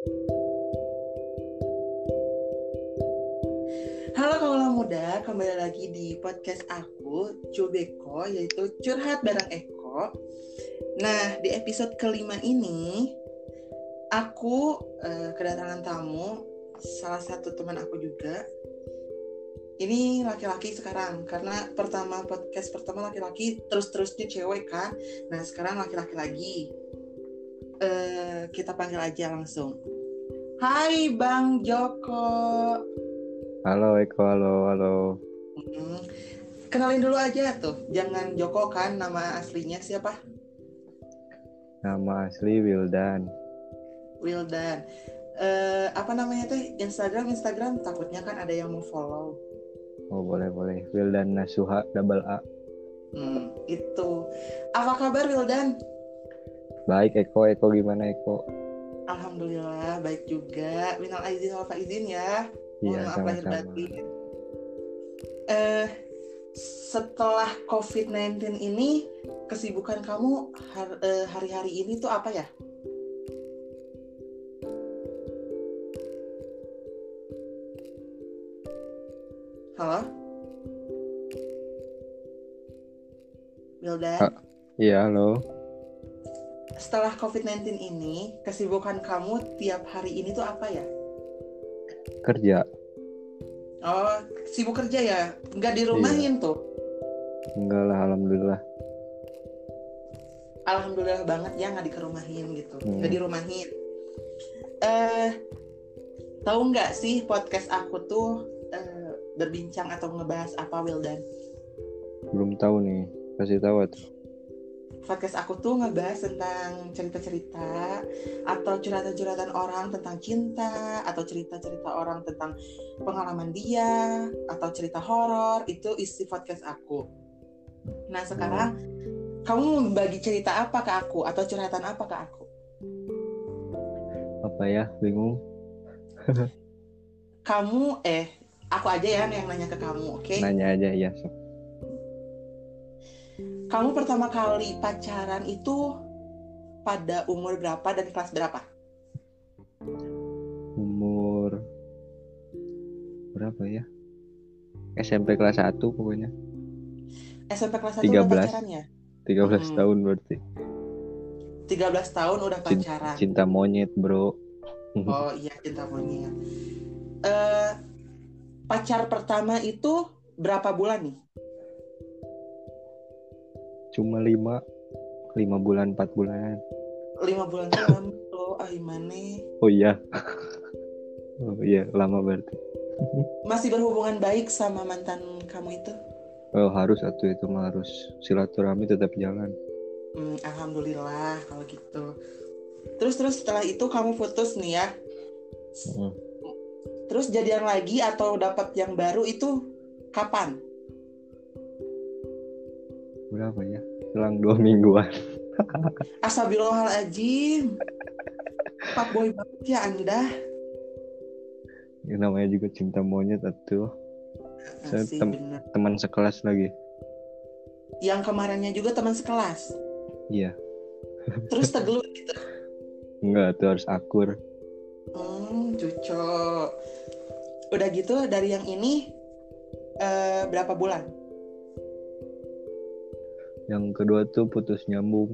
Halo kaula muda, kembali lagi di podcast aku, Cubeko, yaitu Curhat Bareng Eko. Nah, di episode kelima ini, aku eh, kedatangan tamu, salah satu teman aku juga. Ini laki-laki sekarang, karena pertama podcast pertama laki-laki, terus-terusnya cewek kan. Nah, sekarang laki-laki lagi. Eh, kita panggil aja langsung. Hai Bang Joko. Halo Eko, halo, halo. Hmm, Kenalin dulu aja tuh, jangan Joko kan nama aslinya siapa? Nama asli Wildan. Wildan. Eh apa namanya teh? Instagram, Instagram takutnya kan ada yang mau follow. Oh boleh boleh. Wildan Nasuha double A. Hmm, itu. Apa kabar Wildan? Baik Eko, Eko gimana Eko? Alhamdulillah baik juga. Minal aizin wal faizin ya. Iya sama-sama. Eh setelah COVID-19 ini kesibukan kamu eh, hari-hari ini tuh apa ya? Halo? Wildan, Ah. Iya halo. Setelah COVID-19 ini, kesibukan kamu tiap hari ini tuh apa ya? Kerja. Oh, sibuk kerja ya? Nggak dirumahin tuh? Enggak lah, alhamdulillah. Alhamdulillah banget ya nggak dikerumahin gitu, Hmm. nggak dirumahin. Eh, tahu nggak sih podcast aku tuh eh, berbincang atau ngebahas apa Wildan? Belum tahu nih. Kasih tahu tuh. Podcast aku tuh ngebahas tentang cerita-cerita atau curhatan-curhatan orang tentang cinta atau cerita-cerita orang tentang pengalaman dia atau cerita horor itu isi podcast aku. Nah sekarang kamu bagi cerita apa ke aku atau curhatan apa ke aku? Apa ya? Bingung. Kamu eh aku aja ya yang nanya ke kamu, oke? Nanya aja ya. sok. Kamu pertama kali pacaran itu pada umur berapa dan kelas berapa? Umur berapa ya? SMP kelas 1 pokoknya. SMP kelas 1 udah 13. pacarannya? 13 Hmm. tahun berarti. 13 tahun udah pacaran. Cinta monyet, Bro. Oh iya cinta monyet. Eh pacar pertama itu berapa bulan nih? Cuma 5 5 bulan 4 bulan. Lima bulan tuh lama loh, ah gimana? Oh iya. oh iya, lama berarti. Masih berhubungan baik sama mantan kamu itu? Oh harus satu itu mah harus silaturahmi tetap jalan. Hmm, Alhamdulillah kalau gitu. Terus terus setelah itu kamu putus nih ya. Mm. Terus jadian lagi atau dapat yang baru itu kapan? Berapa ya? Selang dua mingguan. Astagfirullahaladzim. Pak boy banget ya Anda. Ini namanya juga cinta monyet. Saya Asik, tem- bener. Teman sekelas lagi. Yang kemarinnya juga teman sekelas. Iya. Terus tegelut gitu. Enggak, tuh harus akur. Hmm, cucok. Udah gitu dari yang ini eh, berapa bulan? Yang kedua tuh putus nyambung.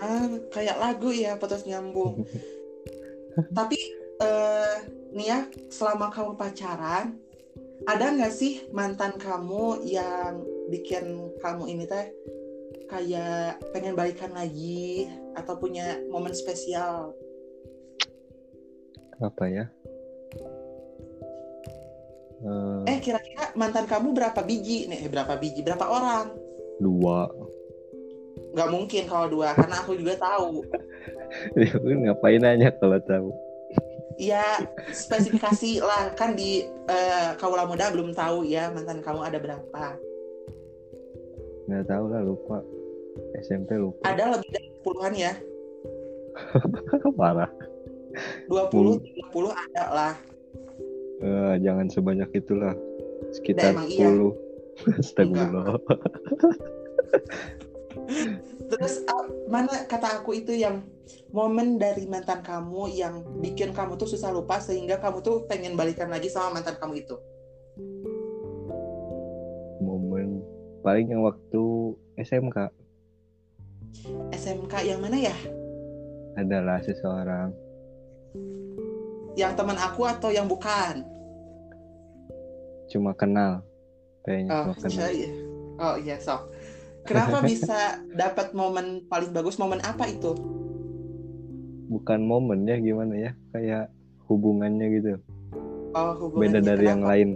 Ah, kayak lagu ya putus nyambung. Tapi eh, nih ya, selama kamu pacaran, ada nggak sih mantan kamu yang bikin kamu ini teh kayak pengen balikan lagi atau punya momen spesial? Apa ya? Eh, Eh kira-kira mantan kamu berapa biji nih? Eh, berapa biji? Berapa orang? Dua. Nggak mungkin kalau dua, karena aku juga tahu. Ya, Ngapain nanya kalau tahu? Ya spesifikasi lah kan di eh, Kaula Muda belum tahu ya mantan kamu ada berapa. Nggak tahu lah lupa. SMP lupa. Ada lebih dari puluhan ya. Parah. 20, 30 ada lah. Eh, jangan sebanyak itulah. Sekitar emang iya. 10. Astagfirullah. Terus uh, mana kata aku itu yang momen dari mantan kamu yang bikin kamu tuh susah lupa sehingga kamu tuh pengen balikan lagi sama mantan kamu itu? Momen paling yang waktu SMK SMK yang mana ya? adalah seseorang Yang teman aku atau yang bukan? cuma kenal kayaknya Oh, kenal. iya. Oh iya, sok. Kenapa bisa dapat momen paling bagus? Momen apa itu? bukan momen ya gimana ya kayak hubungannya gitu Oh, beda hubungannya. dari yang Kenapa? lain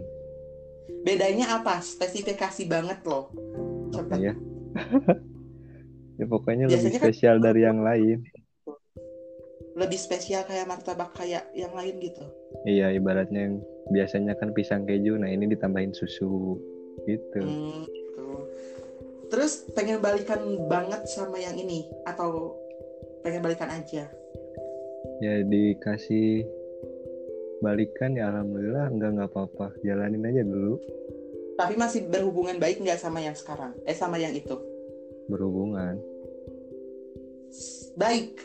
Bedanya apa? Spesifikasi banget loh. Coba. ya ya pokoknya lebih Biasanya kan- spesial dari yang lain Lebih spesial kayak martabak kayak yang lain gitu. iya ibaratnya yang biasanya kan pisang keju nah ini ditambahin susu gitu Hmm, gitu. Terus pengen balikan banget sama yang ini atau pengen balikan aja? ya dikasih balikan ya alhamdulillah enggak nggak apa-apa jalanin aja dulu Tapi masih berhubungan baik nggak sama yang sekarang? Eh sama yang itu? berhubungan Baik.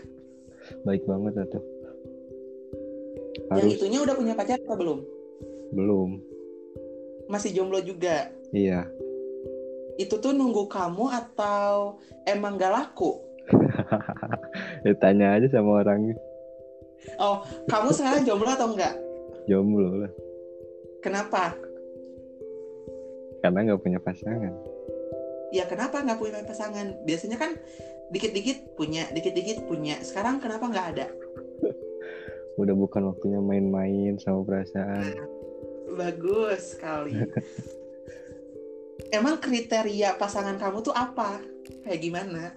baik banget atau Yang harus itunya udah punya pacar atau belum? belum Masih jomblo juga. Iya Itu tuh nunggu kamu atau emang gak laku? ya tanya aja sama orangnya Oh, kamu sekarang jomblo atau enggak? jomblo lah Kenapa? karena nggak punya pasangan Ya kenapa nggak punya pasangan? Biasanya kan dikit-dikit punya, dikit-dikit punya. Sekarang kenapa nggak ada? udah bukan waktunya main-main sama perasaan Bagus sekali. Emang kriteria pasangan kamu tuh apa? Kayak gimana?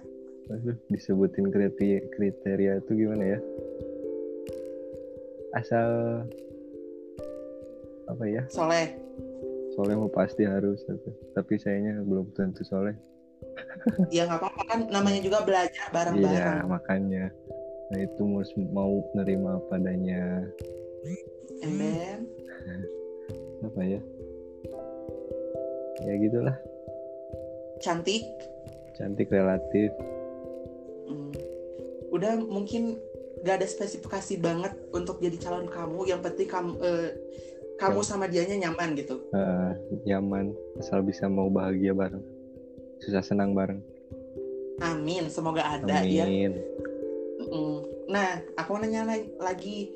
Aduh, disebutin kriteria kriteria itu gimana ya asal apa ya Soleh. soleh mau pasti harus tapi, sayangnya belum tentu soleh Ya nggak apa-apa kan namanya juga belajar iya bareng-bareng. makanya nah itu harus mau nerima apa adanya And then, apa ya ya gitulah cantik. cantik relatif Hmm. Udah mungkin gak ada spesifikasi banget untuk jadi calon kamu. Yang penting kamu eh, kamu Ya. sama dianya nyaman gitu. eh, nyaman asal bisa mau bahagia bareng susah senang bareng Amin. Semoga ada ya. amin Mm. Nah, aku mau nanya la- lagi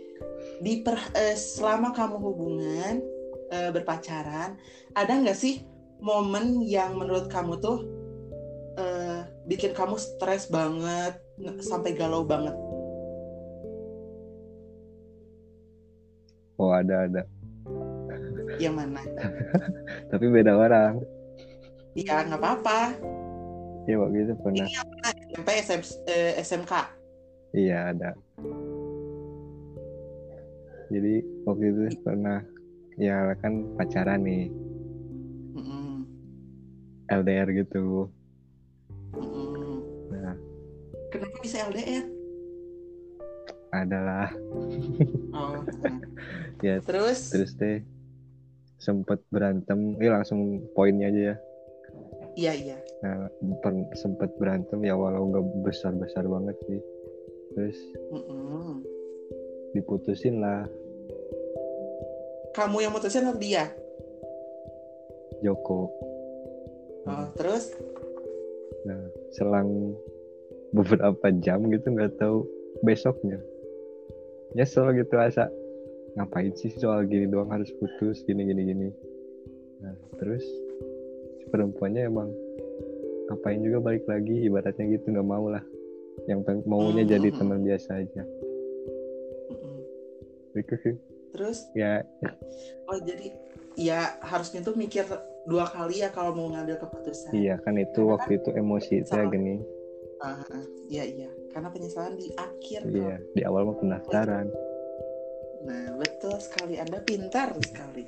di per, eh, selama kamu hubungan eh, berpacaran, ada nggak sih momen yang menurut kamu tuh eh, bikin kamu stres banget nge- sampai galau banget? oh ada ada Yang mana? tapi beda orang Ya nggak apa-apa. ya waktu itu pernah Nah, SMP, SM, eh, SMK. Iya ada. Jadi waktu itu pernah ya kan pacaran nih LDR gitu. mm-mm. Nah Kenapa bisa LDR? adalah Oh, mm. ya terus? terus deh sempet berantem. Ini langsung poinnya aja ya. Iya iya. Nah per- sempet berantem ya walau nggak besar besar banget sih. Terus Mm-mm. diputusin lah Kamu yang mutusin atau dia? Joko. Oh, terus? Nah selang beberapa jam gitu nggak tahu besoknya nyesel gitu asa ngapain sih soal gini doang harus putus gini gini gini nah terus si perempuannya emang ngapain juga balik lagi ibaratnya gitu nggak mau lah yang maunya Hmm, jadi hmm, teman biasa aja Mm-mm. Gitu. Terus? ya Oh jadi ya harusnya tuh mikir dua kali ya kalau mau ngambil keputusan. iya kan itu Karena waktu itu emosi ya salah. gini Ah, ah, iya iya. Karena penyesalan di akhir. iya kok. di awal mah pendaftaran Nah betul sekali. Anda pintar sekali.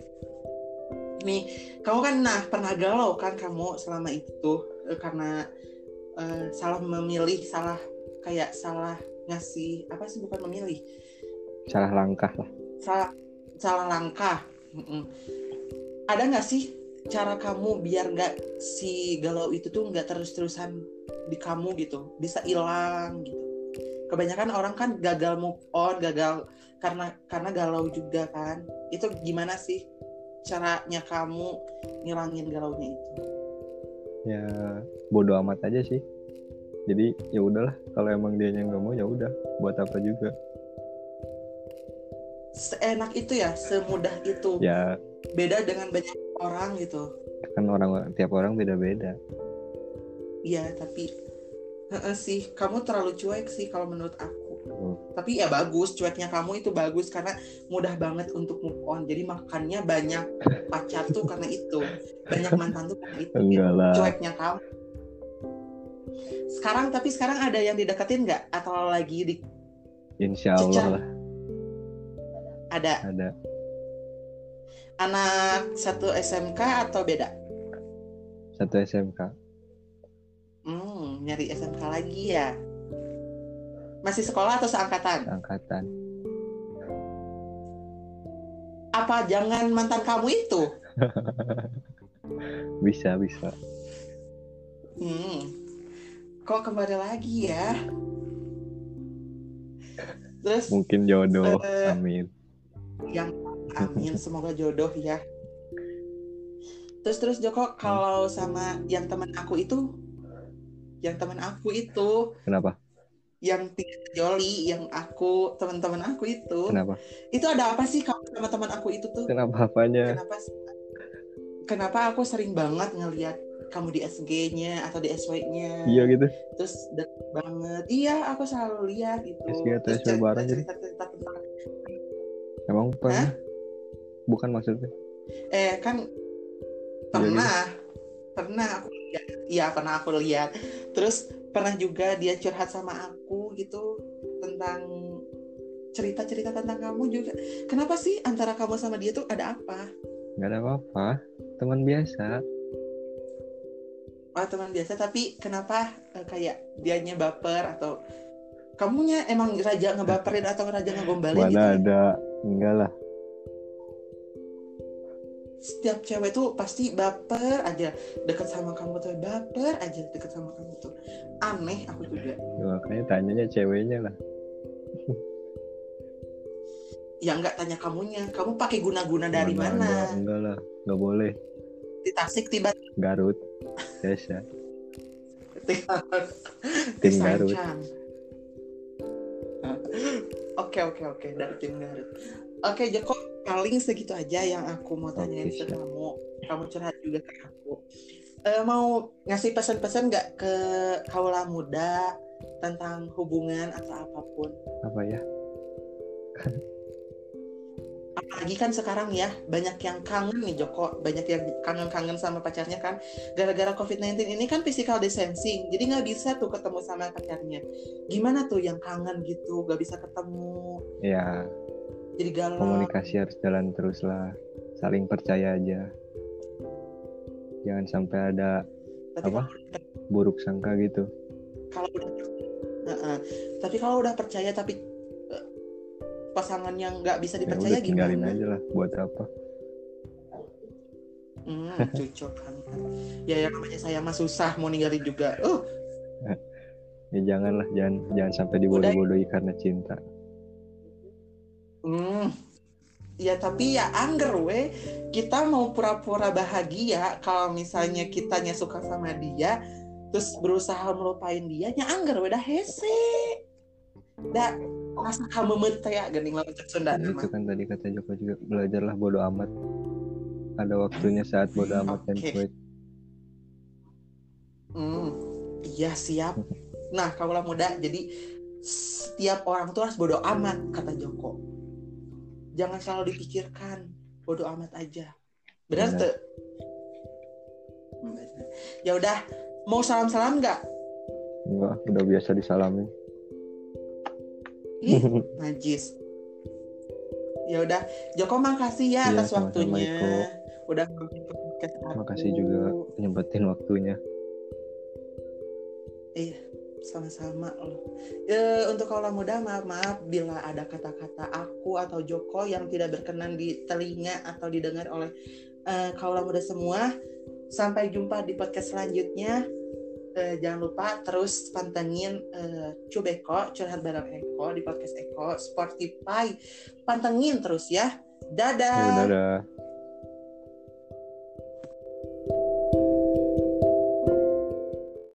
Nih kamu kan nah pernah galau kan kamu selama itu eh, karena eh, salah memilih, salah kayak salah ngasih apa sih bukan memilih, salah langkah lah salah salah langkah. Mm-mm. Ada nggak sih cara kamu biar nggak si galau itu tuh nggak terus-terusan di kamu gitu. Bisa hilang gitu. Kebanyakan orang kan gagal move on gagal karena karena galau juga kan. Itu gimana sih caranya kamu ngilangin galaunya itu? Ya bodoh amat aja sih. Jadi ya udahlah. Kalau emang dia yang nggak mau ya udah. Buat apa juga? Seenak itu ya semudah itu. Ya. Beda dengan banyak orang gitu. Kan orang tiap orang beda-beda. Iya tapi sih kamu terlalu cuek sih kalau menurut aku. Oh, tapi ya bagus cueknya kamu itu bagus karena mudah banget untuk move on. Jadi makannya banyak pacar tuh karena itu. Banyak mantan tuh karena itu. Enggak lah. Cueknya kamu. Sekarang tapi sekarang ada yang dideketin nggak? Atau lagi di insya Allah lah. Ada. Ada anak satu SMK atau beda? Satu SMK hmm nyari SMK lagi ya. Masih sekolah atau seangkatan? Angkatan apa jangan mantan kamu itu? Bisa bisa. Hmm kok kembali lagi ya? Terus mungkin jodoh Eh, amin. yang amin semoga jodoh ya. Terus terus Joko kalau sama yang teman aku itu yang teman aku itu kenapa? yang joli yang aku teman-teman aku itu kenapa? itu ada apa sih kamu sama teman aku itu tuh? Kenapa apanya? Kenapa kenapa aku sering banget ngelihat kamu di SG-nya atau di SW-nya iya gitu. Terus deket banget. Iya aku selalu lihat gitu. SG atau SW cerita- bareng gitu? cerita-cerita tentang emang pernah bukan maksudnya? Eh kan pernah. Pernah aku lihat. Iya pernah aku lihat. Terus pernah juga dia curhat sama aku gitu tentang cerita-cerita tentang kamu juga. Kenapa sih antara kamu sama dia tuh ada apa? Nggak ada apa-apa. Teman biasa. Oh teman biasa tapi kenapa eh, kayak dianya baper atau kamunya emang raja ngebaperin atau raja ngegombalin gitu mana ya? ada? Enggak lah setiap cewek tuh pasti baper aja. Deket sama kamu tuh baper aja deket sama kamu tuh aneh aku juga. Ya, makanya tanyanya ceweknya lah. Ya nggak tanya kamunya. Kamu pakai guna-guna dari Mana mana? ada, enggak lah. Nggak boleh. Di Tasik tiba Garut. Di Tim Garut. Oke oke oke. Dari tim Garut. Oke Joko paling segitu aja yang aku mau tanyain Oke, ke kamu. Kamu curhat juga ke aku. Eh, mau ngasih pesan-pesan nggak ke kaula muda tentang hubungan atau apa pun? apa ya Apalagi kan sekarang ya banyak yang kangen nih Joko, banyak yang kangen-kangen sama pacarnya kan. Gara-gara COVID-19 ini kan physical distancing, jadi nggak bisa tuh ketemu sama pacarnya. Gimana tuh yang kangen gitu, nggak bisa ketemu, ya jadi galau. komunikasi harus jalan terus lah saling percaya aja jangan sampai ada Tapi apa? kalau- buruk sangka gitu kalau udah Heeh. tapi kalau udah percaya tapi eh, pasangan yang nggak bisa ya dipercaya udah tinggalin gimana? aja lah buat apa Hmm, cocok. Ya yang namanya saya mah susah mau ninggalin juga. Uh, ya janganlah jangan jangan sampai dibodoh-bodohi karena cinta hmm. Ya tapi ya angger we kita mau pura-pura bahagia kalau misalnya kitanya suka sama dia terus berusaha melupain dia nya angger we dah hese. Da rasa kamu ya gening lawan cek Sunda itu kan tadi kata Joko juga belajarlah bodoh amat ada waktunya saat bodoh amat dan cuek Hmm, iya siap. Nah, kaulah muda, jadi setiap orang tuh harus bodoh amat, kata Joko. Jangan selalu dipikirkan, bodoh amat aja. Benar tuh? Ya udah, mau salam-salam nggak? enggak udah biasa disalamin Ih, najis. Ya udah, Joko makasih ya Iya, atas sama-sama, waktunya. Iko. Udah podcast aku. makasih juga nyempetin waktunya Iya. Sama-sama loh. E, untuk kaulah muda maaf maaf bila ada kata-kata aku atau Joko yang tidak berkenan di telinga atau didengar oleh e, kaulah muda semua. Sampai jumpa di podcast selanjutnya. E, jangan lupa terus pantengin e, Cubeko curhat bareng Eko di podcast Eko Spotify. Pantengin terus ya. Dadah. Ya, dadah.